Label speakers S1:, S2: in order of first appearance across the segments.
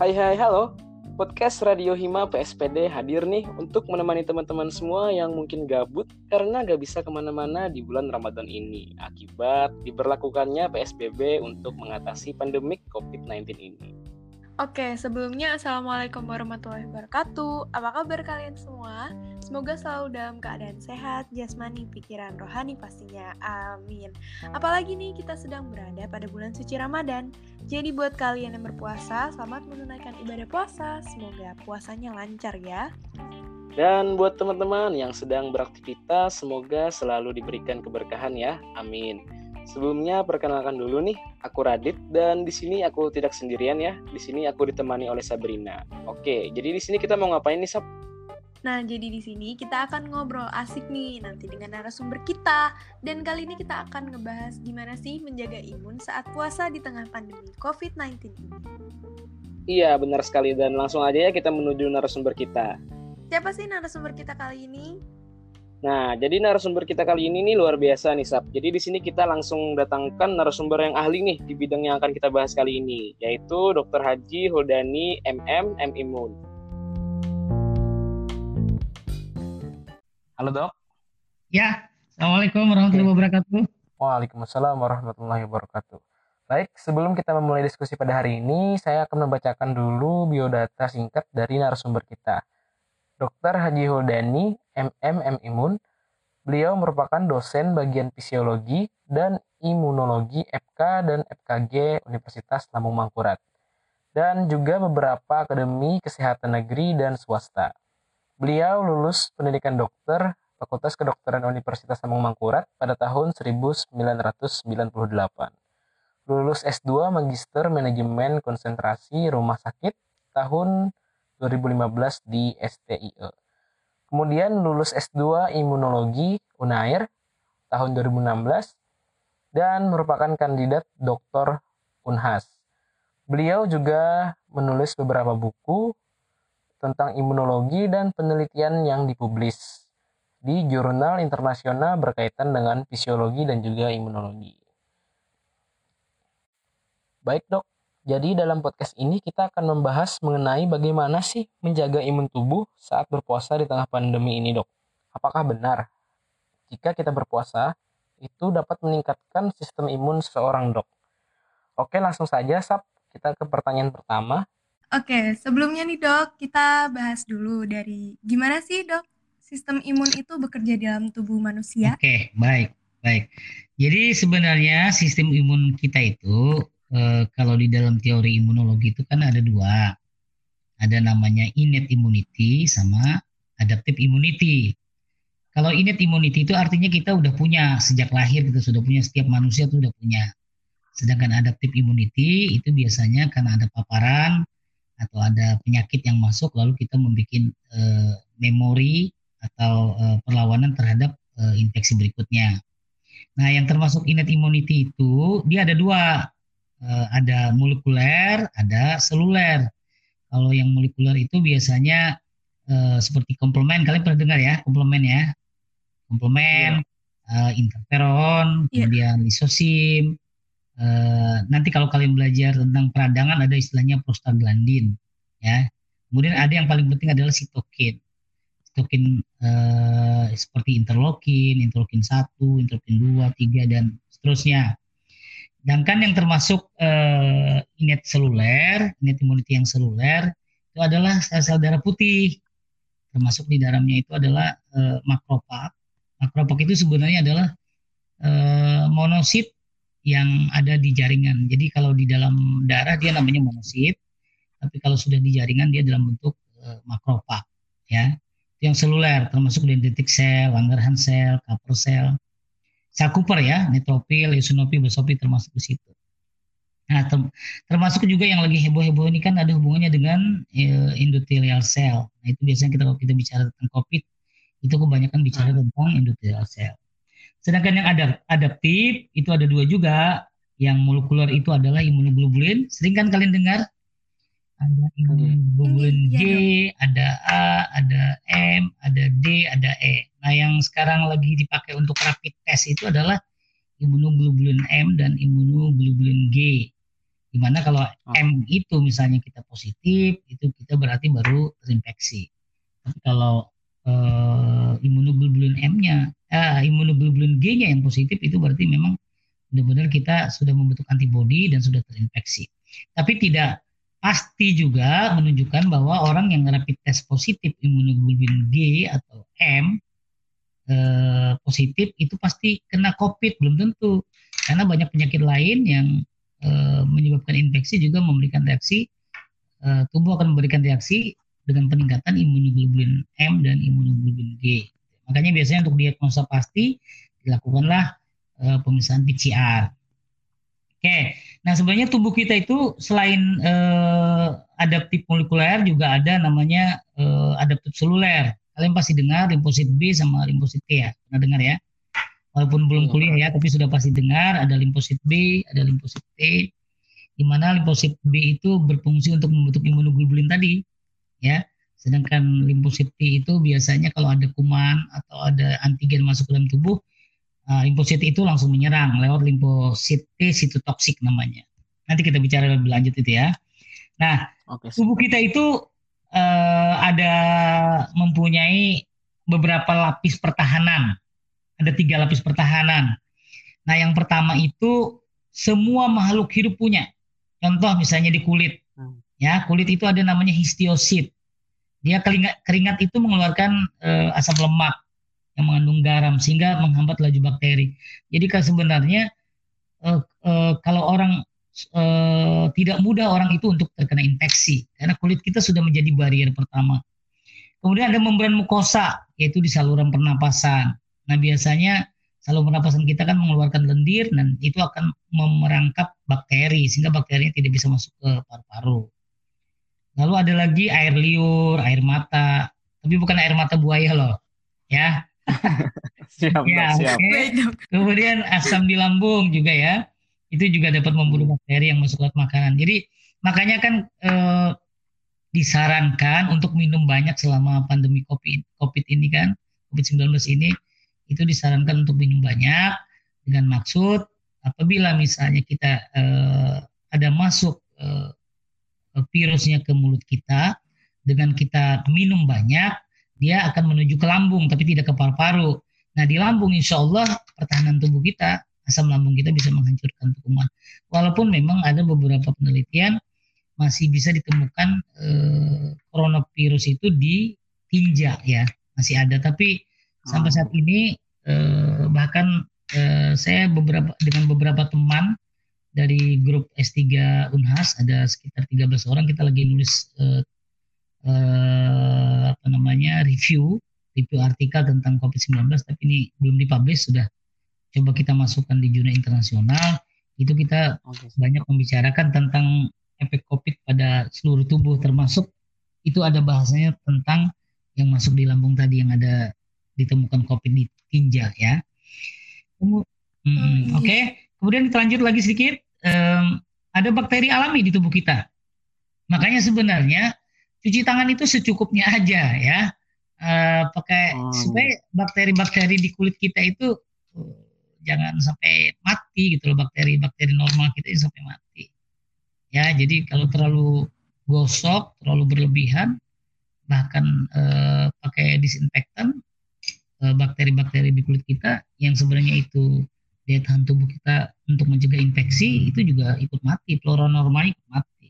S1: Hai hai halo, podcast Radio Hima PSPD hadir nih untuk menemani teman-teman semua yang mungkin gabut karena gak bisa ke mana-mana di bulan Ramadan ini akibat diberlakukannya PSBB untuk mengatasi pandemik COVID-19 ini.
S2: Oke, sebelumnya Assalamualaikum warahmatullahi wabarakatuh. Apa kabar kalian semua? Semoga selalu dalam keadaan sehat, jasmani, pikiran, rohani pastinya. Amin. Apalagi nih kita sedang berada pada bulan suci Ramadan. Jadi buat kalian yang berpuasa, selamat menunaikan ibadah puasa. Semoga puasanya lancar ya.
S1: Dan buat teman-teman yang sedang beraktivitas, semoga selalu diberikan keberkahan ya. Amin. Sebelumnya perkenalkan dulu nih, aku Radit dan di sini aku tidak sendirian ya. Di sini aku ditemani oleh Sabrina. Oke, jadi di sini kita mau ngapain nih, Sab?
S2: Nah, jadi di sini kita akan ngobrol asik nih nanti dengan narasumber kita. Dan kali ini kita akan ngebahas gimana sih menjaga imun saat puasa di tengah pandemi COVID-19 ini.
S1: Iya, benar sekali dan langsung aja ya kita menuju narasumber kita.
S2: Siapa sih narasumber kita kali ini?
S1: Nah, jadi narasumber kita kali ini nih luar biasa nih, Sab. Jadi di sini kita langsung datangkan narasumber yang ahli nih di bidang yang akan kita bahas kali ini, yaitu Dr. Haji Huldani MM M Imun. Halo, Dok.
S3: Ya, Assalamualaikum warahmatullahi wabarakatuh.
S1: Waalaikumsalam warahmatullahi wabarakatuh. Baik, sebelum kita memulai diskusi pada hari ini, saya akan membacakan dulu biodata singkat dari narasumber kita. Dr. Haji Huldani, MM Imun. Beliau merupakan dosen bagian fisiologi dan imunologi FK dan FKG Universitas Lambung Mangkurat dan juga beberapa akademi kesehatan negeri dan swasta. Beliau lulus pendidikan dokter Fakultas Kedokteran Universitas Lambung Mangkurat pada tahun 1998. Lulus S2 Magister Manajemen Konsentrasi Rumah Sakit tahun 2015 di STIE. Kemudian lulus S2 Imunologi Unair tahun 2016 dan merupakan kandidat doktor Unhas. Beliau juga menulis beberapa buku tentang imunologi dan penelitian yang dipublis di jurnal internasional berkaitan dengan fisiologi dan juga imunologi. Baik dok, jadi dalam podcast ini kita akan membahas mengenai bagaimana sih menjaga imun tubuh saat berpuasa di tengah pandemi ini dok. Apakah benar jika kita berpuasa itu dapat meningkatkan sistem imun seseorang dok? Oke langsung saja Sab, kita ke pertanyaan pertama.
S2: Oke, sebelumnya nih dok, kita bahas dulu dari gimana sih dok sistem imun itu bekerja dalam tubuh manusia?
S3: Oke, baik, baik. Jadi sebenarnya sistem imun kita itu eh, kalau di dalam teori imunologi itu kan ada dua. Ada namanya innate immunity sama adaptive immunity. Kalau innate immunity itu artinya kita udah punya sejak lahir kita sudah punya setiap manusia itu udah punya. Sedangkan adaptive immunity itu biasanya karena ada paparan atau ada penyakit yang masuk lalu kita membuat uh, memori atau uh, perlawanan terhadap uh, infeksi berikutnya. Nah, yang termasuk innate immunity itu dia ada dua ada molekuler, ada seluler. Kalau yang molekuler itu biasanya uh, seperti komplement, kalian pernah dengar ya komplement ya, komplement, yeah. uh, interferon, yeah. kemudian lisosim. Uh, nanti kalau kalian belajar tentang peradangan ada istilahnya prostaglandin, ya. Kemudian ada yang paling penting adalah sitokin. Sitokin uh, seperti interleukin, interleukin 1, interleukin 2, 3 dan seterusnya. Sedangkan yang termasuk uh, innate seluler, innate immunity yang seluler itu adalah sel-sel darah putih. Termasuk di dalamnya itu adalah uh, makrofag. Makrofag itu sebenarnya adalah uh, monosit yang ada di jaringan. Jadi kalau di dalam darah dia namanya monosit, tapi kalau sudah di jaringan dia dalam bentuk uh, makrofag, ya. Yang seluler, termasuk dendritic cell, Langerhans cell, Kupper cell, Cooper ya, neutropil, eosinophil, basophil termasuk di situ. Nah, termasuk juga yang lagi heboh-heboh ini kan ada hubungannya dengan e, endothelial cell. Nah, itu biasanya kita kalau kita bicara tentang COVID, itu kebanyakan bicara hmm. tentang endothelial cell. Sedangkan yang ada adaptif itu ada dua juga. Yang molekuler itu adalah imunoglobulin. Sering kan kalian dengar ada imunoglobulin G, ada A, ada M, ada D, ada E. Nah, yang sekarang lagi dipakai untuk rapid test itu adalah imunoglobulin M dan imunoglobulin G. Di mana kalau M itu misalnya kita positif, itu kita berarti baru terinfeksi. Tapi kalau uh, imunoglobulin M-nya, uh, imunoglobulin G-nya yang positif itu berarti memang benar-benar kita sudah membentuk antibodi dan sudah terinfeksi. Tapi tidak pasti juga menunjukkan bahwa orang yang rapid test positif imunoglobulin G atau M eh, positif itu pasti kena COVID belum tentu karena banyak penyakit lain yang Eh, menyebabkan infeksi juga memberikan reaksi uh, tubuh akan memberikan reaksi dengan peningkatan imunoglobulin M dan imunoglobulin G. Makanya biasanya untuk diagnosa pasti dilakukanlah uh, pemeriksaan PCR. Oke, nah sebenarnya tubuh kita itu selain uh, adaptif molekuler juga ada namanya uh, adaptif seluler. Kalian pasti dengar limfosit B sama limfosit T ya, pernah dengar ya? walaupun belum iya. kuliah ya, tapi sudah pasti dengar ada limfosit B, ada limfosit T, di mana limfosit B itu berfungsi untuk membentuk imunoglobulin tadi, ya. Sedangkan limfosit T itu biasanya kalau ada kuman atau ada antigen masuk ke dalam tubuh, uh, limfosit itu langsung menyerang lewat limfosit T sitotoksik namanya. Nanti kita bicara lebih lanjut itu ya. Nah, tubuh kita itu uh, ada mempunyai beberapa lapis pertahanan ada tiga lapis pertahanan. Nah, yang pertama itu semua makhluk hidup punya. Contoh misalnya di kulit. Hmm. Ya, kulit itu ada namanya histiosit. Dia keringat, keringat itu mengeluarkan e, asam lemak yang mengandung garam sehingga menghambat laju bakteri. Jadi kan sebenarnya e, e, kalau orang e, tidak mudah orang itu untuk terkena infeksi karena kulit kita sudah menjadi barrier pertama. Kemudian ada membran mukosa yaitu di saluran pernapasan. Nah biasanya saluran pernapasan kita kan mengeluarkan lendir dan itu akan memerangkap bakteri sehingga bakterinya tidak bisa masuk ke paru-paru. Lalu ada lagi air liur, air mata, tapi bukan air mata buaya loh, ya.
S1: siap, ya, siap.
S3: Okay. Kemudian asam di lambung juga ya, itu juga dapat membunuh bakteri yang masuk ke makanan. Jadi makanya kan eh, disarankan untuk minum banyak selama pandemi COVID, COVID ini kan, COVID-19 ini itu disarankan untuk minum banyak dengan maksud apabila misalnya kita eh, ada masuk eh, virusnya ke mulut kita dengan kita minum banyak dia akan menuju ke lambung tapi tidak ke paru-paru. Nah di lambung insya Allah pertahanan tubuh kita asam lambung kita bisa menghancurkan kuman. Walaupun memang ada beberapa penelitian masih bisa ditemukan eh, coronavirus itu di tinja ya masih ada tapi Sampai saat ini eh, bahkan eh, saya beberapa dengan beberapa teman dari grup S3 Unhas ada sekitar 13 orang kita lagi nulis eh, eh, apa namanya review review artikel tentang COVID-19 tapi ini belum dipublish sudah coba kita masukkan di jurnal internasional itu kita banyak membicarakan tentang efek COVID pada seluruh tubuh termasuk itu ada bahasanya tentang yang masuk di lambung tadi yang ada ditemukan COVID di tinja ya. Hmm, Oke, okay. kemudian kita lanjut lagi sedikit. Um, ada bakteri alami di tubuh kita. Makanya sebenarnya cuci tangan itu secukupnya aja ya. Uh, pakai oh. supaya bakteri-bakteri di kulit kita itu uh, jangan sampai mati gitu loh bakteri-bakteri normal kita ini sampai mati. Ya, jadi kalau terlalu gosok, terlalu berlebihan, bahkan uh, pakai disinfektan Eh, bakteri-bakteri di kulit kita yang sebenarnya itu daya tahan tubuh kita untuk mencegah infeksi itu juga ikut mati, flora normal ikut mati.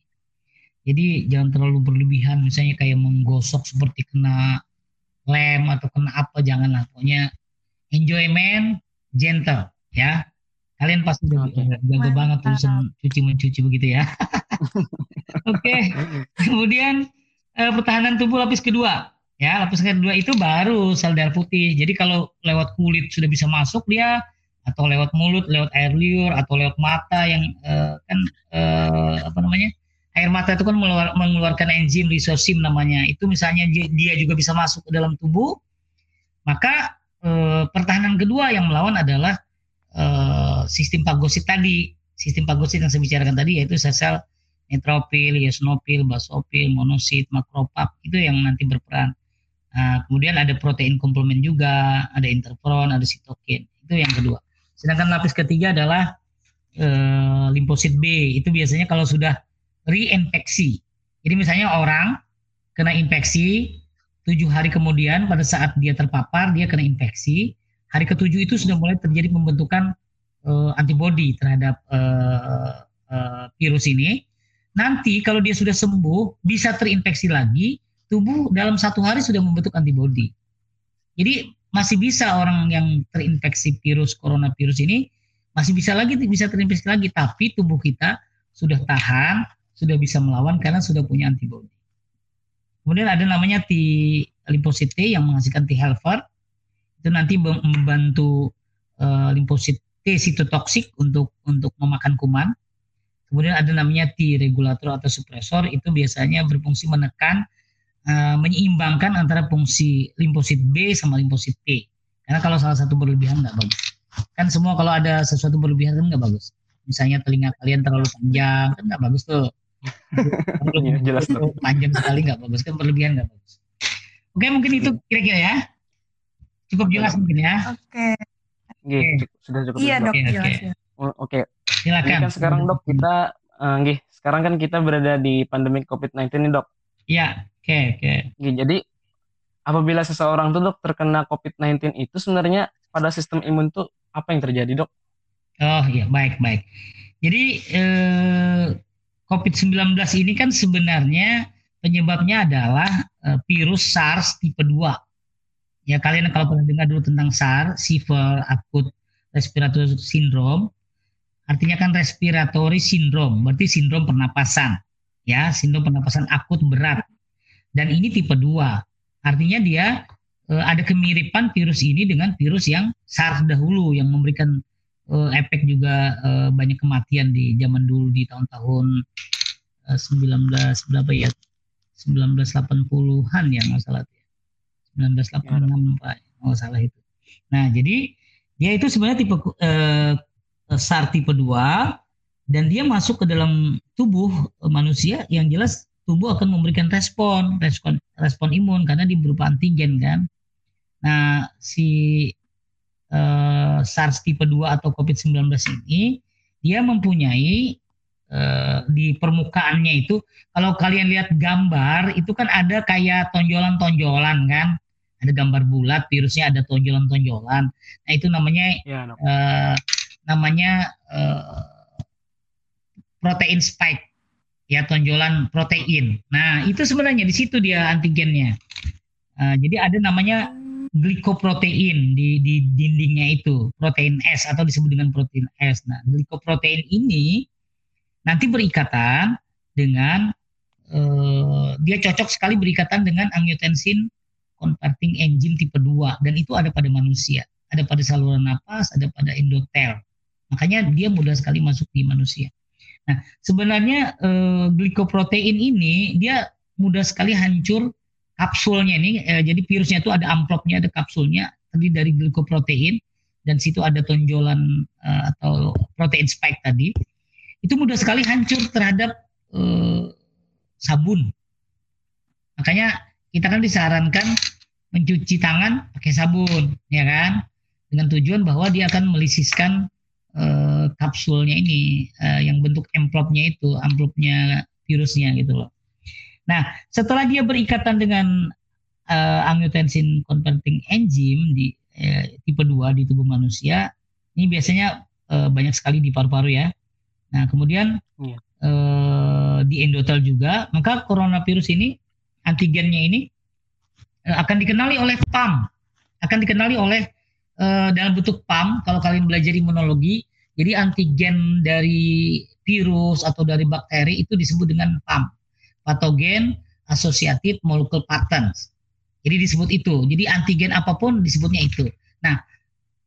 S3: Jadi jangan terlalu berlebihan misalnya kayak menggosok seperti kena lem atau kena apa janganlah pokoknya enjoyment gentle ya. Kalian pasti udah okay. jago banget urusan cuci mencuci begitu ya. Oke. okay. Kemudian eh, pertahanan tubuh lapis kedua Ya, lapisan kedua itu baru sel darah putih. Jadi kalau lewat kulit sudah bisa masuk dia atau lewat mulut, lewat air liur atau lewat mata yang uh, kan uh, apa namanya? Air mata itu kan mengeluarkan enzim lisosim namanya. Itu misalnya dia juga bisa masuk ke dalam tubuh, maka uh, pertahanan kedua yang melawan adalah uh, sistem pagosit tadi. Sistem pagosit yang saya bicarakan tadi yaitu sel-sel neutrofil, eosinofil, basofil, monosit, makrofag itu yang nanti berperan. Nah, kemudian ada protein komplement juga, ada interferon, ada sitokin. Itu yang kedua. Sedangkan lapis ketiga adalah eh, limfosit B itu biasanya kalau sudah reinfeksi. Jadi misalnya orang kena infeksi tujuh hari kemudian pada saat dia terpapar dia kena infeksi hari ketujuh itu sudah mulai terjadi pembentukan uh, antibodi terhadap uh, uh, virus ini. Nanti kalau dia sudah sembuh bisa terinfeksi lagi, tubuh dalam satu hari sudah membentuk antibodi. Jadi masih bisa orang yang terinfeksi virus coronavirus ini masih bisa lagi bisa terinfeksi lagi, tapi tubuh kita sudah tahan, sudah bisa melawan karena sudah punya antibodi. Kemudian ada namanya T limfosit T yang menghasilkan T helper itu nanti membantu uh, limfosit T sitotoksik untuk untuk memakan kuman. Kemudian ada namanya T regulator atau supresor itu biasanya berfungsi menekan uh, menyeimbangkan antara fungsi limfosit B sama limfosit T. Karena kalau salah satu berlebihan nggak bagus. Kan semua kalau ada sesuatu berlebihan kan nggak bagus. Misalnya telinga kalian terlalu panjang kan nggak bagus tuh.
S1: Ya, jelas.
S3: Panjang sekali nggak bagus kan berlebihan nggak bagus. Oke mungkin itu kira-kira ya. Cukup jelas mungkin ya.
S2: Oke.
S1: Nggih, sudah cukup
S2: Iya dok,
S3: Oke, oke.
S2: jelas ya.
S1: Oh, Oke,
S3: Silakan.
S1: Ini kan sekarang dok kita eh, nggih, sekarang kan kita berada di pandemi COVID-19 nih dok.
S3: Ya, oke, oke.
S1: Nggih, jadi apabila seseorang tuh dok terkena COVID-19 itu sebenarnya pada sistem imun tuh apa yang terjadi dok?
S3: Oh iya, baik, baik. Jadi eh, COVID-19 ini kan sebenarnya penyebabnya adalah eh, virus SARS tipe 2. Ya, kalian kalau pernah dengar dulu tentang SARS, Severe Acute Respiratory Syndrome, artinya kan respiratory syndrome, berarti sindrom pernapasan. Ya, sindrom pernapasan akut berat. Dan ini tipe 2. Artinya dia eh, ada kemiripan virus ini dengan virus yang SARS dahulu yang memberikan eh, efek juga eh, banyak kematian di zaman dulu di tahun-tahun eh, 19 berapa ya 1980-an ya nggak salah ya. 1986 Pak nggak salah itu. Nah jadi dia itu sebenarnya tipe eh, SARS tipe 2 dan dia masuk ke dalam tubuh manusia yang jelas tubuh akan memberikan respon respon respon imun karena dia berupa antigen kan. Nah si eh, SARS tipe 2 atau COVID-19 ini dia mempunyai eh, di permukaannya itu kalau kalian lihat gambar itu kan ada kayak tonjolan-tonjolan kan? Ada gambar bulat virusnya ada tonjolan-tonjolan. Nah itu namanya
S1: Ya dok.
S3: eh, namanya eh, protein spike. Ya tonjolan protein. Nah itu sebenarnya di situ dia antigennya. Eh, jadi ada namanya glikoprotein di, di dindingnya itu protein S atau disebut dengan protein S. Nah, glikoprotein ini nanti berikatan dengan eh, dia cocok sekali berikatan dengan angiotensin converting enzyme tipe 2 dan itu ada pada manusia, ada pada saluran napas, ada pada endotel. Makanya dia mudah sekali masuk di manusia. Nah, sebenarnya eh, glikoprotein ini dia mudah sekali hancur kapsulnya ini. eh, jadi virusnya itu ada amplopnya, ada kapsulnya terdiri dari glikoprotein dan situ ada tonjolan eh, atau protein spike tadi. Itu mudah sekali hancur terhadap eh, sabun. Makanya kita kan disarankan mencuci tangan pakai sabun, ya kan? Dengan tujuan bahwa dia akan melisiskan eh, kapsulnya ini eh, yang bentuk amplopnya itu, amplopnya virusnya gitu loh. Nah, setelah dia berikatan dengan eh, angiotensin converting enzyme di eh, tipe 2 di tubuh manusia, ini biasanya eh, banyak sekali di paru-paru ya. Nah, kemudian eh, di endotel juga, maka coronavirus ini antigennya ini eh, akan dikenali oleh PAM, akan dikenali oleh eh, dalam bentuk PAM kalau kalian belajar imunologi. Jadi antigen dari virus atau dari bakteri itu disebut dengan PAM, patogen associated molecular patterns. Jadi disebut itu. Jadi antigen apa pun disebutnya itu. Nah,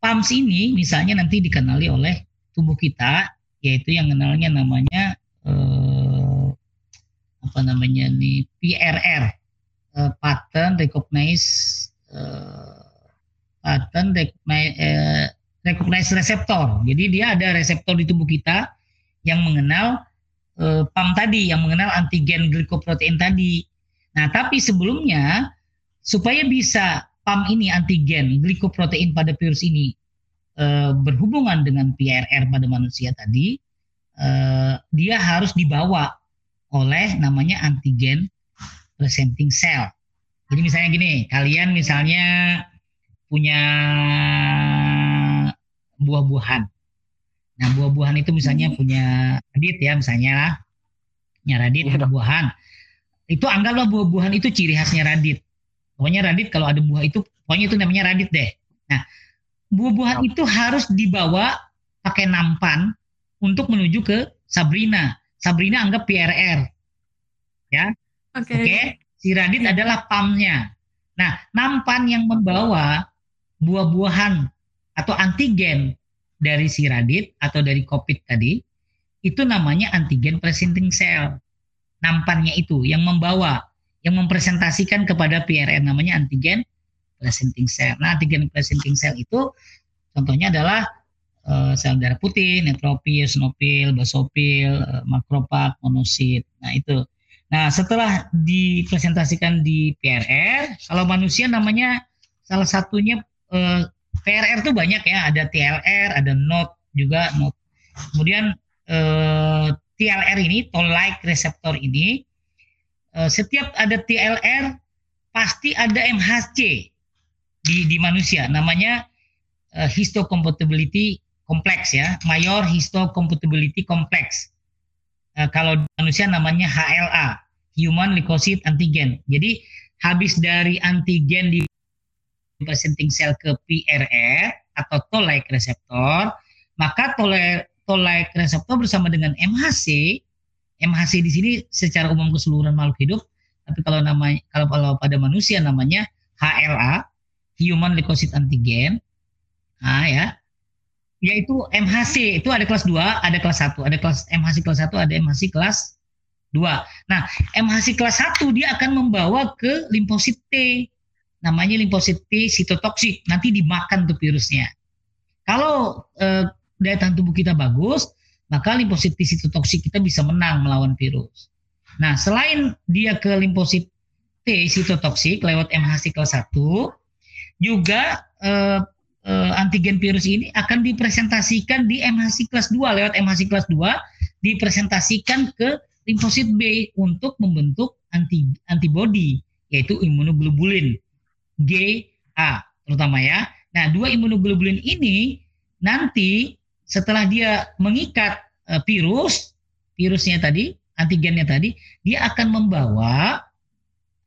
S3: PAMS ini misalnya nanti dikenali oleh tubuh kita, yaitu yang kenalnya namanya eh, apa namanya nih PRR, eh, pattern recognize eh, pattern recognize, eh, recognize receptor. Jadi dia ada reseptor di tubuh kita yang mengenal eh, PAM tadi, yang mengenal antigen glikoprotein tadi. Nah, tapi sebelumnya supaya bisa PAM ini antigen glikoprotein pada virus ini uh, berhubungan dengan PRR pada manusia tadi, uh, dia harus dibawa oleh namanya antigen presenting cell. Jadi misalnya gini, kalian misalnya punya buah-buahan. Nah, buah-buahan itu misalnya hmm. punya radit ya, misalnya punya radit ya, buah-buahan. Itu anggaplah buah-buahan itu ciri khasnya radit. Pokoknya radit kalau ada buah itu, pokoknya itu namanya radit deh. Nah, buah-buahan itu harus dibawa pakai nampan untuk menuju ke Sabrina. Sabrina anggap PRR. Ya. Oke. Okay. Okay? Si radit okay. adalah pamnya. Nah, nampan yang membawa buah-buahan atau antigen dari si radit atau dari COVID tadi, itu namanya antigen presenting cell. Nampannya itu yang membawa, yang mempresentasikan kepada PRN namanya antigen presenting cell. Nah, antigen presenting cell itu contohnya adalah uh, sel darah putih, neutropil, eosinofil, basofil, uh, makropak, monosit. Nah, itu. Nah, setelah dipresentasikan di PRR, kalau manusia namanya salah satunya uh, PRR itu banyak ya, ada TLR, ada NOT juga NOT. Kemudian eh, TLR ini, toll-like reseptor ini, eh, setiap ada TLR pasti ada MHC di di manusia, namanya eh, histocompatibility complex ya, major histocompatibility complex. Eh, kalau di manusia namanya HLA, human leukocyte antigen. Jadi habis dari antigen di presenting cell ke PRR atau toll-like reseptor, maka toll-like reseptor bersama dengan MHC, MHC di sini secara umum keseluruhan makhluk hidup, tapi kalau namanya kalau, kalau pada manusia namanya HLA, human leukocyte antigen. Nah, ya. Yaitu MHC, itu ada kelas 2, ada kelas 1, ada kelas MHC kelas 1, ada MHC kelas 2. Nah, MHC kelas 1 dia akan membawa ke limfosit T namanya limfosit T sitotoksik. Nanti dimakan tuh virusnya. Kalau eh, daya tahan tubuh kita bagus maka limfosit T sitotoksik kita bisa menang melawan virus. Nah selain dia ke limfosit T sitotoksik lewat MHC kelas 1 juga eh, eh, antigen virus ini akan dipresentasikan di MHC kelas 2 lewat MHC kelas 2 dipresentasikan ke limfosit B untuk membentuk anti antibody yaitu imunoglobulin GA terutama ya. Nah, dua imunoglobulin ini nanti setelah dia mengikat uh, virus, virusnya tadi, antigennya tadi, dia akan membawa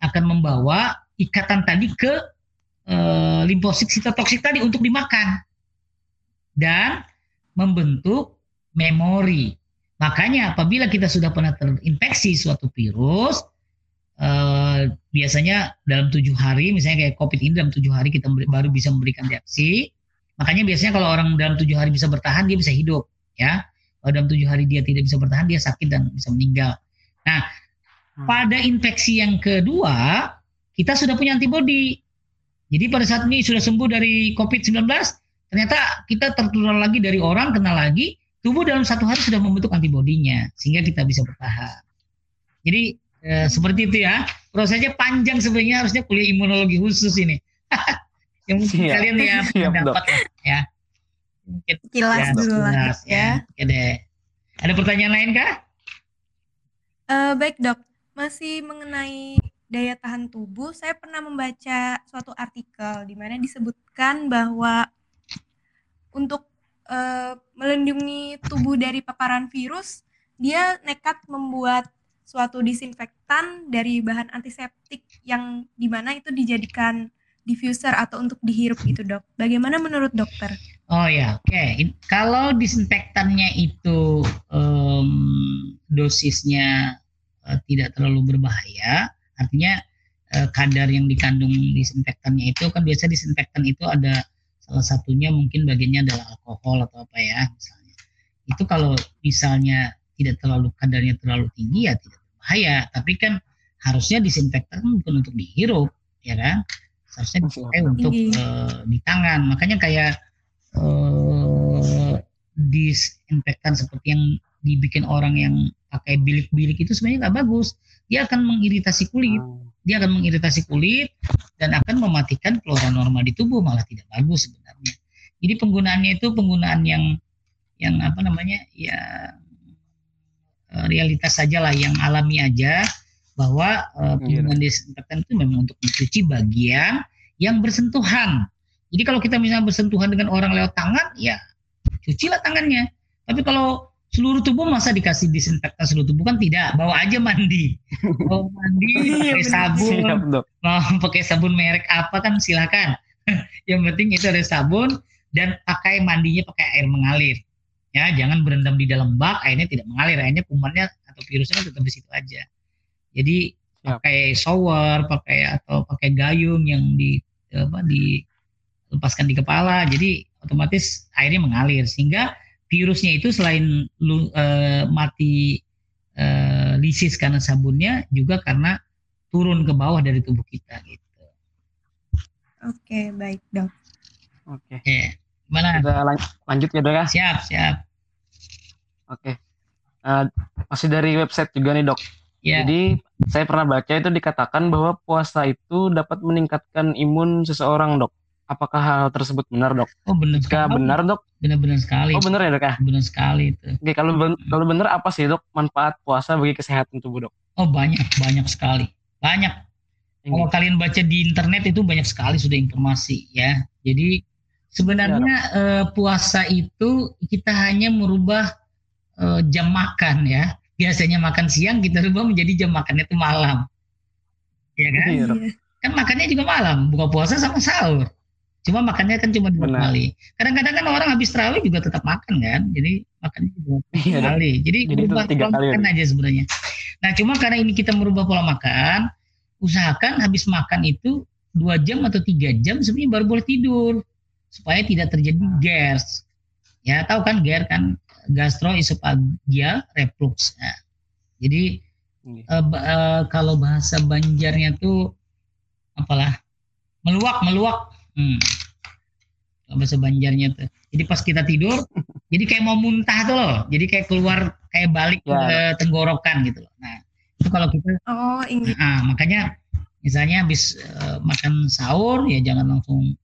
S3: akan membawa ikatan tadi ke uh, limfosit sitotoksik tadi untuk dimakan dan membentuk memori. Makanya apabila kita sudah pernah terinfeksi suatu virus, Uh, biasanya dalam tujuh hari, misalnya kayak COVID ini dalam tujuh hari kita baru bisa memberikan reaksi. Makanya biasanya kalau orang dalam tujuh hari bisa bertahan, dia bisa hidup, ya. Kalau dalam tujuh hari dia tidak bisa bertahan, dia sakit dan bisa meninggal. Nah, hmm. pada infeksi yang kedua, kita sudah punya antibodi. Jadi pada saat ini sudah sembuh dari COVID-19, ternyata kita tertular lagi dari orang, kena lagi, tubuh dalam satu hari sudah membentuk antibodinya, sehingga kita bisa bertahan. Jadi Ya, seperti itu ya. Prosesnya panjang sebenarnya harusnya kuliah imunologi khusus ini. yang mungkin siap. kalian ya siap, dapat ya.
S2: Mungkin, kilas ya, dulu lah ya. ya.
S3: Oke deh. Ada pertanyaan lain kah?
S2: Uh, baik dok, masih mengenai daya tahan tubuh, saya pernah membaca suatu artikel di mana disebutkan bahwa untuk uh, melindungi tubuh dari paparan virus, dia nekat membuat suatu disinfektan dari bahan antiseptik yang di mana itu dijadikan diffuser atau untuk dihirup itu dok. Bagaimana menurut dokter?
S3: Oh ya, oke. Okay. Kalau disinfektannya itu um, dosisnya uh, tidak terlalu berbahaya, artinya uh, kadar yang dikandung disinfektannya itu kan biasa disinfektan itu ada salah satunya mungkin bagiannya adalah alkohol atau apa ya misalnya. Itu kalau misalnya tidak terlalu kadarnya terlalu tinggi ya tidak berbahaya. Tapi kan harusnya disinfektan bukan untuk dihirup ya kan? Seharusnya dipakai untuk uh, di tangan. Makanya kayak uh, disinfektan seperti yang dibikin orang yang pakai bilik-bilik itu sebenarnya nggak bagus. Dia akan mengiritasi kulit. Oh. dia akan mengiritasi kulit dan akan mematikan flora normal di tubuh malah tidak bagus sebenarnya. Jadi penggunaannya itu penggunaan yang yang apa namanya ya realitas saja lah, yang alami aja bahwa uh, penggunaan desinfektan itu memang untuk mencuci bagian yang bersentuhan. Jadi kalau kita misalnya bersentuhan dengan orang lewat tangan, ya cucilah tangannya. Tapi kalau seluruh tubuh masa dikasih disinfektan seluruh tubuh? Kan tidak. Bawa aja mandi. Bawa mandi
S2: Iya,
S3: pakai sabun.
S1: Dok.
S3: mau pakai sabun merek apa kan silakan. Yang penting itu ada sabun dan pakai mandinya pakai air mengalir ya jangan berendam di dalam bak airnya tidak mengalir airnya kumannya atau virusnya tetap di situ aja jadi
S1: Siap.
S3: pakai shower pakai atau pakai gayung yang di apa dilepaskan di kepala jadi otomatis airnya mengalir sehingga virusnya itu selain lu, eh, mati eh, lisis karena sabunnya juga karena turun ke bawah dari tubuh kita gitu.
S2: Oke, baik dok.
S1: Oke.
S3: Ya, gimana?
S1: Kita lan- lanjut ya, dok ya.
S3: Siap, siap.
S1: Oke. Eh, masih dari website juga nih, dok.
S3: Ya,
S1: Jadi saya pernah baca itu dikatakan bahwa puasa itu dapat meningkatkan imun seseorang, dok. Apakah hal tersebut benar, dok?
S3: oh benar
S1: Jika
S3: sekali.
S1: benar, dok.
S3: Benar-benar sekali.
S1: Oh, benar ya, dok ya?
S3: Benar sekali itu.
S1: Oke, kalau ben- kalau benar apa sih, dok? Manfaat puasa bagi kesehatan tubuh, dok?
S3: Oh banyak, banyak sekali. Banyak. Kalau kalian baca di internet itu banyak sekali sudah informasi ya. Jadi sebenarnya eh, puasa itu kita hanya merubah eh, jam makan ya. Biasanya makan siang kita rubah menjadi jam makannya itu malam. Ya kan?
S1: Iya.
S3: Kan makannya juga malam, buka puasa sama sahur. Cuma makannya kan cuma dua
S1: Benar.
S3: kali. Kadang-kadang kan orang habis terawih juga tetap makan kan. Jadi makannya dua
S1: Iya,
S3: kali. Jadi,
S1: Jadi tiga
S3: pola
S1: kali,
S3: makan aja sebenarnya. Nah cuma karena ini kita merubah pola makan, usahakan habis makan itu dua jam atau tiga jam sebenarnya baru boleh tidur supaya tidak terjadi GERS. Ya tahu kan GERS kan gastroesophageal reflux. Nah, jadi eh, ba- eh, kalau bahasa Banjarnya tuh apalah meluak meluak. Hmm. Kalau bahasa Banjarnya tuh. Jadi pas kita tidur, jadi kayak mau muntah tuh loh. Jadi kayak keluar kayak balik
S1: Ya.
S3: ke tenggorokan gitu loh. Nah itu kalau kita,
S2: Oh, ingin.
S3: nah, makanya misalnya habis eh, makan sahur ya jangan langsung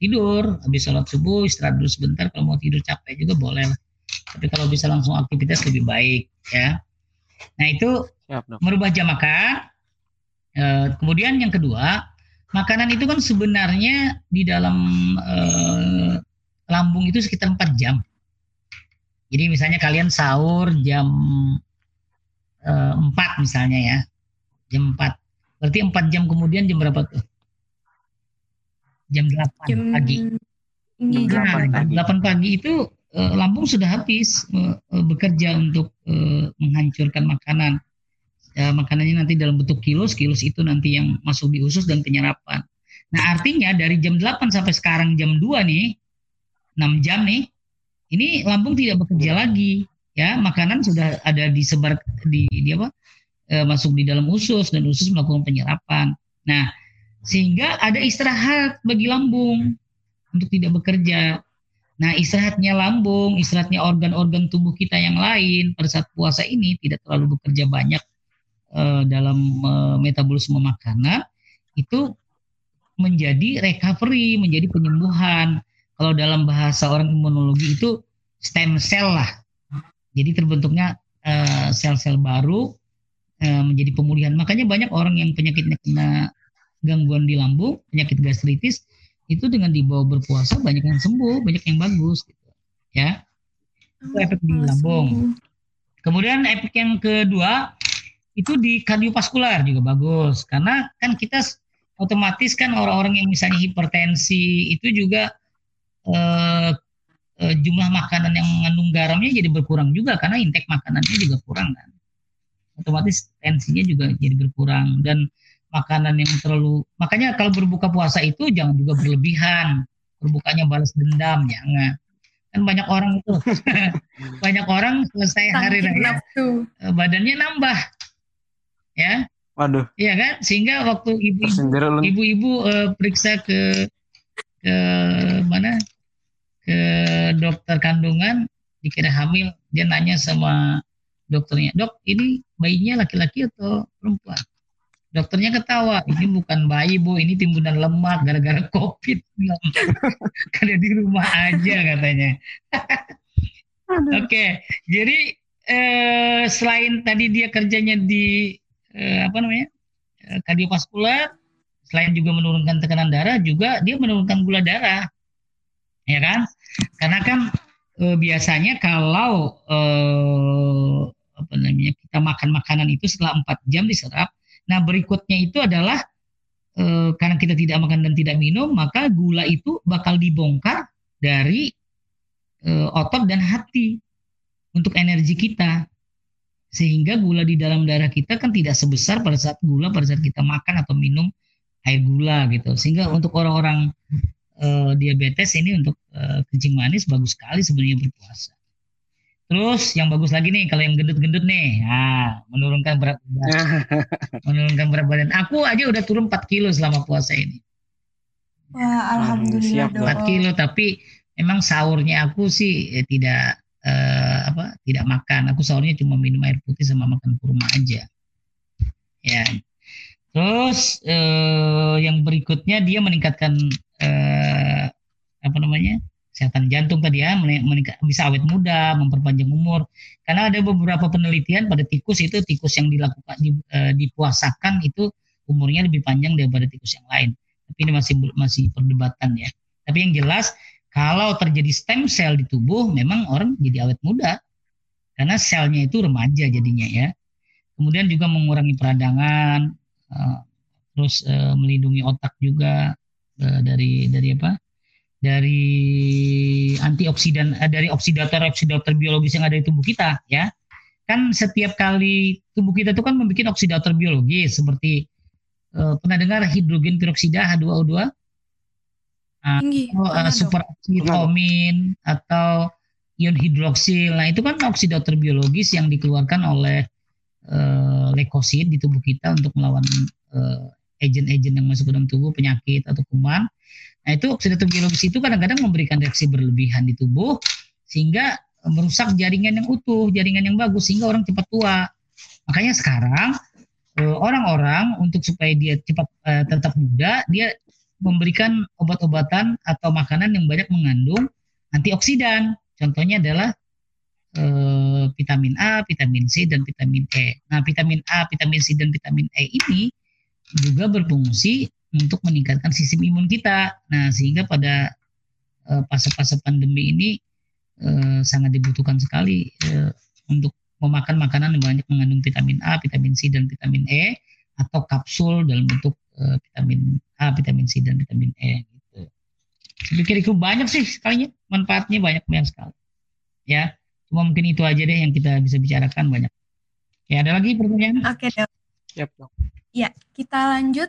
S3: tidur. Habis sholat subuh istirahat dulu sebentar. Kalau mau tidur capek juga boleh lah. Tapi kalau bisa langsung aktivitas lebih baik ya. Nah itu
S1: Siap, dok.
S3: merubah jam makan. Eh, kemudian yang kedua, makanan itu kan sebenarnya di dalam eh, lambung itu sekitar 4 jam. Jadi misalnya kalian sahur jam eh, 4 misalnya ya. Jam 4. Berarti 4 jam kemudian jam berapa tuh? Jam 8
S2: Jam
S3: pagi.
S1: Jam
S3: Nah,
S1: 8
S3: jam
S1: pagi.
S3: 8 pagi itu eh, lambung sudah habis eh, eh, bekerja untuk menghancurkan makanan. Ya, makanannya nanti dalam bentuk kilos, kilos itu nanti yang masuk di usus dan penyerapan. Nah, artinya dari jam 8 sampai sekarang jam 2 nih, 6 jam nih, ini lambung tidak bekerja lagi. Ya, makanan sudah ada disebar di, di apa? eh, masuk di dalam usus dan usus melakukan penyerapan. Nah, sehingga ada istirahat bagi lambung untuk tidak bekerja. Nah, istirahatnya lambung, istirahatnya organ-organ tubuh kita yang lain pada saat puasa ini tidak terlalu bekerja banyak eh, dalam eh, metabolisme makanan, itu menjadi recovery, menjadi penyembuhan. Kalau dalam bahasa orang imunologi itu stem cell lah. Jadi terbentuknya eh, sel-sel baru eh, menjadi pemulihan. Makanya banyak orang yang penyakitnya kena gangguan di lambung, penyakit gastritis, itu dengan dibawa berpuasa banyak yang sembuh, banyak yang bagus gitu. Ya. Itu efek di lambung. Kemudian efek yang kedua itu di kardiovaskular juga bagus karena kan kita otomatis kan orang-orang yang misalnya hipertensi itu juga eh, eh, jumlah makanan yang mengandung garamnya jadi berkurang juga karena intake makanannya juga kurang kan. Otomatis tensinya juga jadi berkurang dan makanan yang terlalu makanya kalau berbuka puasa itu jangan juga berlebihan. Berbukanya balas dendam jangan. Kan banyak orang itu. Banyak orang selesai hari raya
S2: nafsu.
S3: eh, badannya nambah. Ya?
S1: Waduh,
S3: iya kan? Sehingga waktu ibu-ibu ibu-ibu eh, periksa ke ke mana? Ke dokter kandungan dikira hamil. Dia nanya sama dokternya dok ini bayinya laki-laki atau perempuan Dokternya ketawa, ini bukan bayi bu, ini timbunan lemak gara-gara covid. Karena di rumah aja katanya. Oke, okay, jadi eh, selain tadi dia kerjanya di eh, apa namanya eh, kardiovaskular, selain juga menurunkan tekanan darah, juga dia menurunkan gula darah, ya kan? Karena kan eh, biasanya kalau eh, apa namanya kita makan makanan itu setelah empat jam diserap, Nah berikutnya itu adalah e, karena kita tidak makan dan tidak minum, maka gula itu bakal dibongkar dari e, otot dan hati untuk energi kita. Sehingga gula di dalam darah kita kan tidak sebesar pada saat gula pada saat kita makan atau minum air gula gitu. Sehingga untuk orang-orang e, diabetes ini untuk e, kencing manis bagus sekali sebenarnya berpuasa. Terus yang bagus lagi nih kalau yang gendut-gendut nih, nah, menurunkan berat badan. menurunkan berat badan. Aku aja udah turun 4 kilo selama puasa ini.
S2: Wah, alhamdulillah.
S3: Siap, 4 kilo tapi emang sahurnya aku sih eh, tidak eh, apa? tidak makan. Aku sahurnya cuma minum air putih sama makan kurma aja. Ya. Terus eh, yang berikutnya dia meningkatkan eh, apa namanya? Kesehatan jantung tadi ya bisa awet muda, memperpanjang umur. Karena ada beberapa penelitian pada tikus itu tikus yang dilakukan di, e, dipuasakan itu umurnya lebih panjang daripada tikus yang lain. Tapi ini masih masih perdebatan ya. Tapi yang jelas kalau terjadi stem cell di tubuh memang orang jadi awet muda karena selnya itu remaja jadinya ya. Kemudian juga mengurangi peradangan, e, terus e, melindungi otak juga e, dari dari apa? Dari antioksidan eh, dari oksidator oksidator biologis yang ada di tubuh kita ya. Kan setiap kali tubuh kita itu kan membuat oksidator biologis seperti uh, pernah dengar hidrogen peroksida H2O2
S2: Tinggi,
S3: atau uh, atau ion hidroksil. Nah itu kan oksidator biologis yang dikeluarkan oleh uh, leukosit di tubuh kita untuk melawan uh, agent-agent yang masuk ke dalam tubuh penyakit atau kuman Nah itu oksidatif biologis itu kadang-kadang memberikan reaksi berlebihan di tubuh sehingga merusak jaringan yang utuh, jaringan yang bagus sehingga orang cepat tua. Makanya sekarang eh, orang-orang untuk supaya dia cepat uh, tetap muda, dia memberikan obat-obatan atau makanan yang banyak mengandung antioksidan. Contohnya adalah vitamin A, vitamin C, dan vitamin E. Nah, vitamin A, vitamin C, dan vitamin E ini juga berfungsi untuk meningkatkan sistem imun kita. Nah, sehingga pada uh, fase-fase pandemi ini uh, sangat dibutuhkan sekali uh, untuk memakan makanan yang banyak mengandung vitamin A, vitamin C, dan vitamin E atau kapsul dalam bentuk uh, vitamin A, vitamin C, dan vitamin E. Gitu. Saya pikir itu banyak sih sekalinya manfaatnya banyak banyak sekali. Ya, cuma mungkin itu aja deh yang kita bisa bicarakan banyak. Ya, ada lagi pertanyaan?
S2: Oke, dok. Siap, dok. Ya, kita lanjut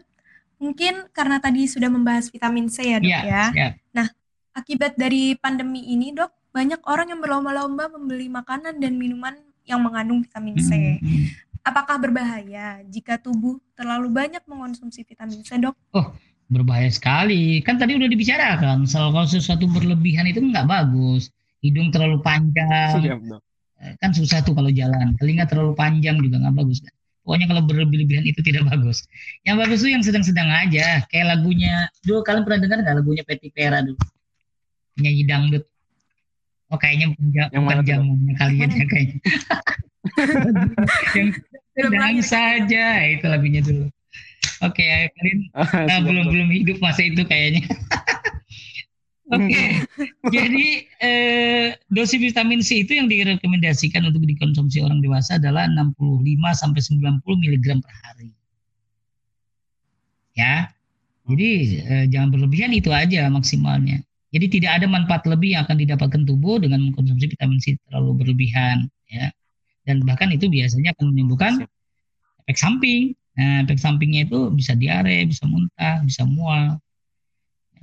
S2: Mungkin karena tadi sudah membahas vitamin C ya dok ya. ya. ya. Nah, akibat dari pandemi ini dok, banyak orang yang berlomba-lomba membeli makanan dan minuman yang mengandung vitamin C. Hmm, hmm. Apakah berbahaya jika tubuh terlalu banyak mengonsumsi vitamin C dok?
S3: Oh, berbahaya sekali. Kan tadi udah dibicarakan, kalau sesuatu berlebihan itu nggak bagus. Hidung terlalu panjang, Siap, dok. Eh, kan susah tuh kalau jalan. Telinga terlalu panjang juga nggak bagus kan. Pokoknya kalau berlebihan itu tidak bagus. Yang bagus itu yang sedang-sedang aja. Kayak lagunya, dulu kalian pernah dengar nggak lagunya Petty Pera dulu? Nyanyi dangdut. Oh kayaknya bukan, yang bukan jamunya kalian ya kayaknya. yang sedang saja itu lagunya dulu. Oke, okay, kalian uh, belum belum hidup masa itu kayaknya. Oke, okay. jadi eh, dosis vitamin C itu yang direkomendasikan untuk dikonsumsi orang dewasa adalah 65 sampai 90 mg per hari. Ya, jadi eh, jangan berlebihan itu aja maksimalnya. Jadi tidak ada manfaat lebih yang akan didapatkan tubuh dengan mengkonsumsi vitamin C terlalu berlebihan, ya. Dan bahkan itu biasanya akan menimbulkan efek samping. Nah, efek sampingnya itu bisa diare, bisa muntah, bisa mual,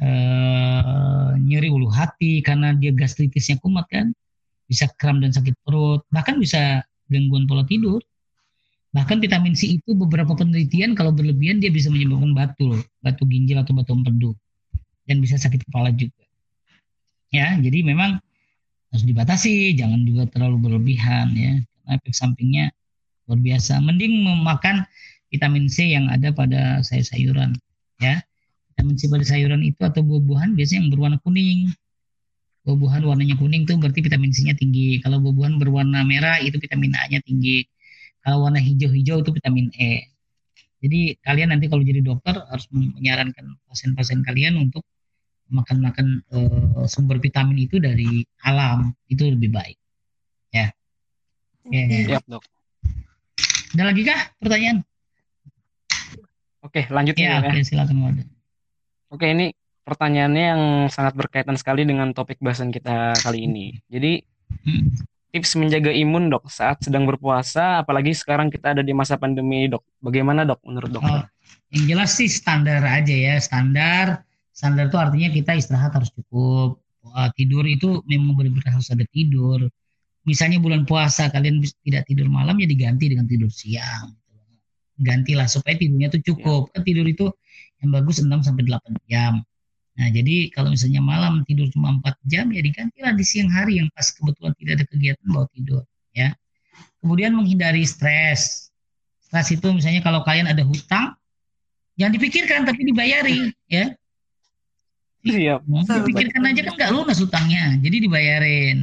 S3: eh, nyeri ulu hati karena dia gastritisnya kumat kan? Bisa kram dan sakit perut bahkan bisa gangguan pola tidur. Bahkan vitamin C itu beberapa penelitian kalau berlebihan dia bisa menyebabkan batu batu ginjal atau batu empedu dan bisa sakit kepala juga. Ya jadi memang harus dibatasi jangan juga terlalu berlebihan ya. Karena efek sampingnya luar biasa. Mending memakan vitamin C yang ada pada sayur-sayuran ya vitamin C pada sayuran itu atau buah-buahan biasanya yang berwarna kuning buah-buahan warnanya kuning tuh berarti vitamin C-nya tinggi kalau buah-buahan berwarna merah itu vitamin A-nya tinggi kalau warna hijau-hijau itu vitamin E jadi kalian nanti kalau jadi dokter harus menyarankan pasien-pasien kalian untuk makan-makan uh, sumber vitamin itu dari alam itu lebih baik ya
S1: ya Siap, dok.
S3: Ada lagi kah pertanyaan?
S1: Oke, lanjut
S3: ya. ya. Oke, silakan
S1: Oke, ini pertanyaannya yang sangat berkaitan sekali dengan topik bahasan kita kali ini. Jadi, tips menjaga imun, Dok, saat sedang berpuasa, apalagi sekarang kita ada di masa pandemi, Dok. Bagaimana, Dok, menurut dokter? Oh,
S3: yang jelas sih standar aja ya, standar. Standar itu artinya kita istirahat harus cukup. Tidur itu memang benar-benar harus ada tidur misalnya bulan puasa kalian tidak tidur malam ya diganti dengan tidur siang gantilah supaya tidurnya itu cukup kan tidur itu yang bagus 6 sampai 8 jam. Nah jadi kalau misalnya malam tidur cuma 4 jam ya digantilah di siang hari yang pas kebetulan tidak ada kegiatan bawa tidur ya. Kemudian menghindari stres. Stres itu misalnya kalau kalian ada hutang jangan dipikirkan tapi dibayari ya.
S1: Siap.
S3: Dipikirkan aja kan nggak lunas hutangnya, jadi dibayarin.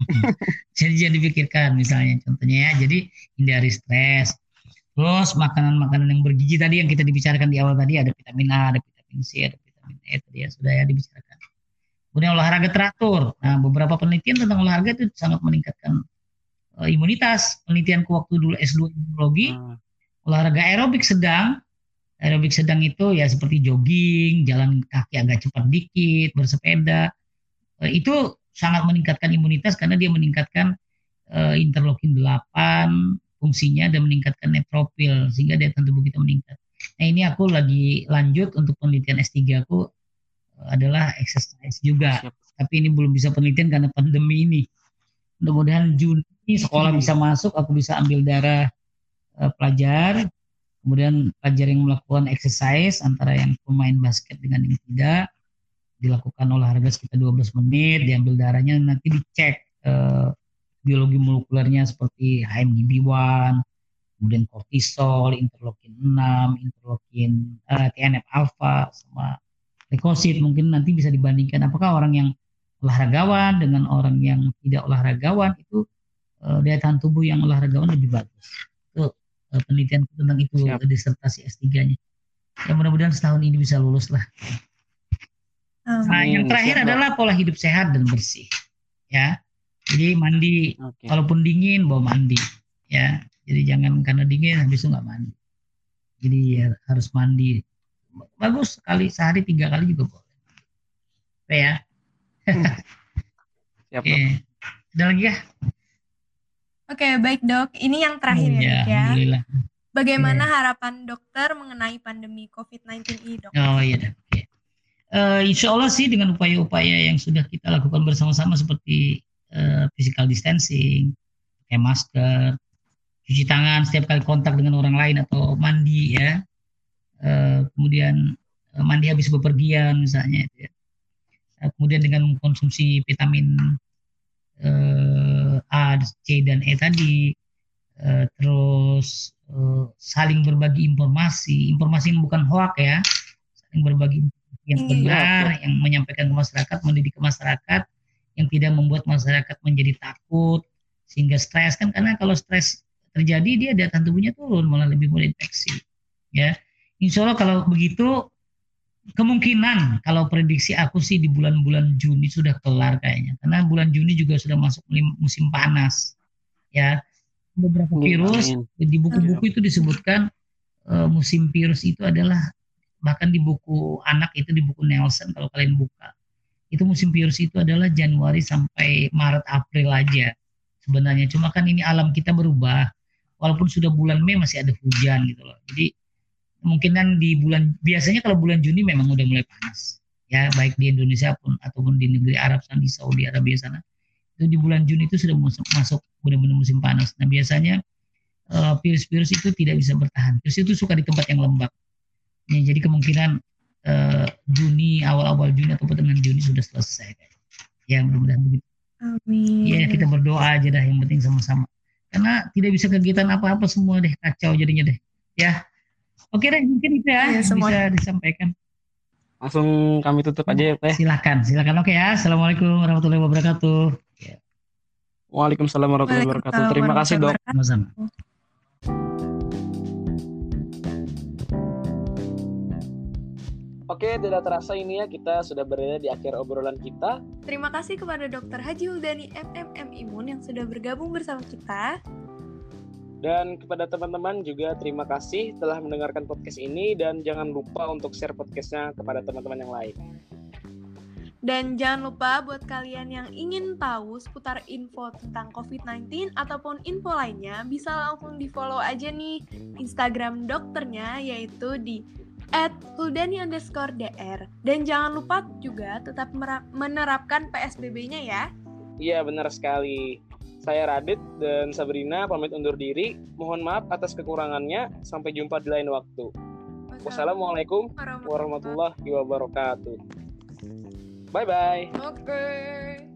S3: jadi jangan dipikirkan misalnya contohnya ya jadi hindari stres terus makanan-makanan yang bergizi tadi yang kita dibicarakan di awal tadi ada vitamin A ada vitamin C ada vitamin E tadi ya sudah ya dibicarakan. Kemudian olahraga teratur. Nah beberapa penelitian tentang olahraga itu sangat meningkatkan uh, imunitas. Penelitianku waktu dulu S2 imunologi hmm. olahraga aerobik sedang. Aerobik sedang itu ya seperti jogging jalan kaki agak cepat dikit bersepeda. Uh, itu sangat meningkatkan imunitas karena dia meningkatkan uh, interleukin 8 fungsinya dan meningkatkan neutropil sehingga daya tahan tubuh kita meningkat. Nah ini aku lagi lanjut untuk penelitian S3 aku uh, adalah exercise juga. Siap. Tapi ini belum bisa penelitian karena pandemi ini. Mudah-mudahan Juni sekolah bisa masuk, aku bisa ambil darah uh, pelajar, kemudian pelajar yang melakukan exercise antara yang pemain basket dengan yang tidak, dilakukan olahraga sekitar 12 menit, diambil darahnya nanti dicek uh, biologi molekulernya seperti HMGB1, kemudian kortisol, interleukin 6, interleukin uh, eh, TNF alpha sama leukosit mungkin nanti bisa dibandingkan apakah orang yang olahragawan dengan orang yang tidak olahragawan itu uh, daya tahan tubuh yang olahragawan lebih bagus. Itu uh, penelitian tentang itu Siap. disertasi S3-nya. Ya mudah-mudahan setahun ini bisa lulus lah. Nah, yang terakhir adalah pola hidup sehat dan bersih. Ya. Jadi mandi okay. walaupun dingin bawa mandi ya. Jadi jangan karena dingin habis itu nggak mandi. Jadi ya, harus mandi. Bagus sekali sehari tiga kali juga boleh. Oke ya. Hmm. Siap, Oke. Ada lagi ya?
S2: Oke, baik dok. Ini yang terakhir ya, ya. ya. Bagaimana ya. harapan dokter mengenai pandemi COVID-19 ini, dok?
S3: Oh iya, oke uh, insya Allah sih dengan upaya-upaya yang sudah kita lakukan bersama-sama seperti uh, physical distancing, pakai masker, cuci tangan setiap kali kontak dengan orang lain atau mandi ya, uh, kemudian uh, mandi habis bepergian misalnya, ya. uh, kemudian dengan mengkonsumsi vitamin A, C dan E tadi, terus saling berbagi informasi, informasi yang bukan hoak ya, saling berbagi yang iya. benar, yang menyampaikan ke masyarakat, mendidik ke masyarakat, yang tidak membuat masyarakat menjadi takut sehingga stres kan karena kalau stres terjadi dia daya tahan tubuhnya turun malah lebih mudah infeksi ya. Insya Allah kalau begitu kemungkinan kalau prediksi aku sih di bulan-bulan Juni sudah kelar kayaknya. Karena bulan Juni juga sudah masuk musim panas ya. Beberapa virus di buku-buku itu disebutkan uh, musim virus itu adalah bahkan di buku anak itu di buku Nelson kalau kalian buka itu musim virus itu adalah Januari sampai Maret April aja sebenarnya. Cuma kan ini alam kita berubah. Walaupun sudah bulan Mei masih ada hujan gitu loh. Jadi mungkin kan di bulan biasanya kalau bulan Juni memang udah mulai panas. Ya baik di Indonesia pun ataupun di negeri Arab sana di Saudi Arabia sana itu di bulan Juni itu sudah masuk masuk benar-benar musim panas. Nah biasanya eh, virus-virus uh, itu tidak bisa bertahan. Virus itu suka di tempat yang lembab. Ya, jadi kemungkinan uh, Juni awal-awal Juni atau pertengahan Juni sudah selesai. Ya mudah-mudahan begitu. Amin. Ya kita berdoa aja dah yang penting sama-sama. Karena tidak bisa kegiatan apa-apa semua deh kacau jadinya deh. Ya Oke deh, mungkin itu ya, yang
S2: semua.
S3: bisa disampaikan.
S1: Langsung kami tutup aja ya, Teh.
S3: Silakan, silakan. Oke ya. Assalamualaikum warahmatullahi wabarakatuh.
S1: Waalaikumsalam warahmatullahi wabarakatuh. Terima kasih, Dok.
S3: Sama-sama.
S1: Oke, tidak terasa ini ya kita sudah berada di akhir obrolan kita.
S2: Terima kasih kepada Dr. Haji Huldani MMM Imun yang sudah bergabung bersama kita.
S1: Dan kepada teman-teman juga terima kasih telah mendengarkan podcast ini dan jangan lupa untuk share podcastnya kepada teman-teman yang lain.
S2: Dan jangan lupa buat kalian yang ingin tahu seputar info tentang COVID-19 ataupun info lainnya, bisa langsung di follow aja nih Instagram dokternya yaitu di at huldani underscore dr. Dan jangan lupa juga tetap menerapkan PSBB-nya ya.
S1: Iya, benar sekali. Saya Radit dan Sabrina pamit undur diri. Mohon maaf atas kekurangannya. Sampai jumpa di lain waktu. Wassalamualaikum warahmatullahi wabarakatuh. Bye bye.
S2: Oke.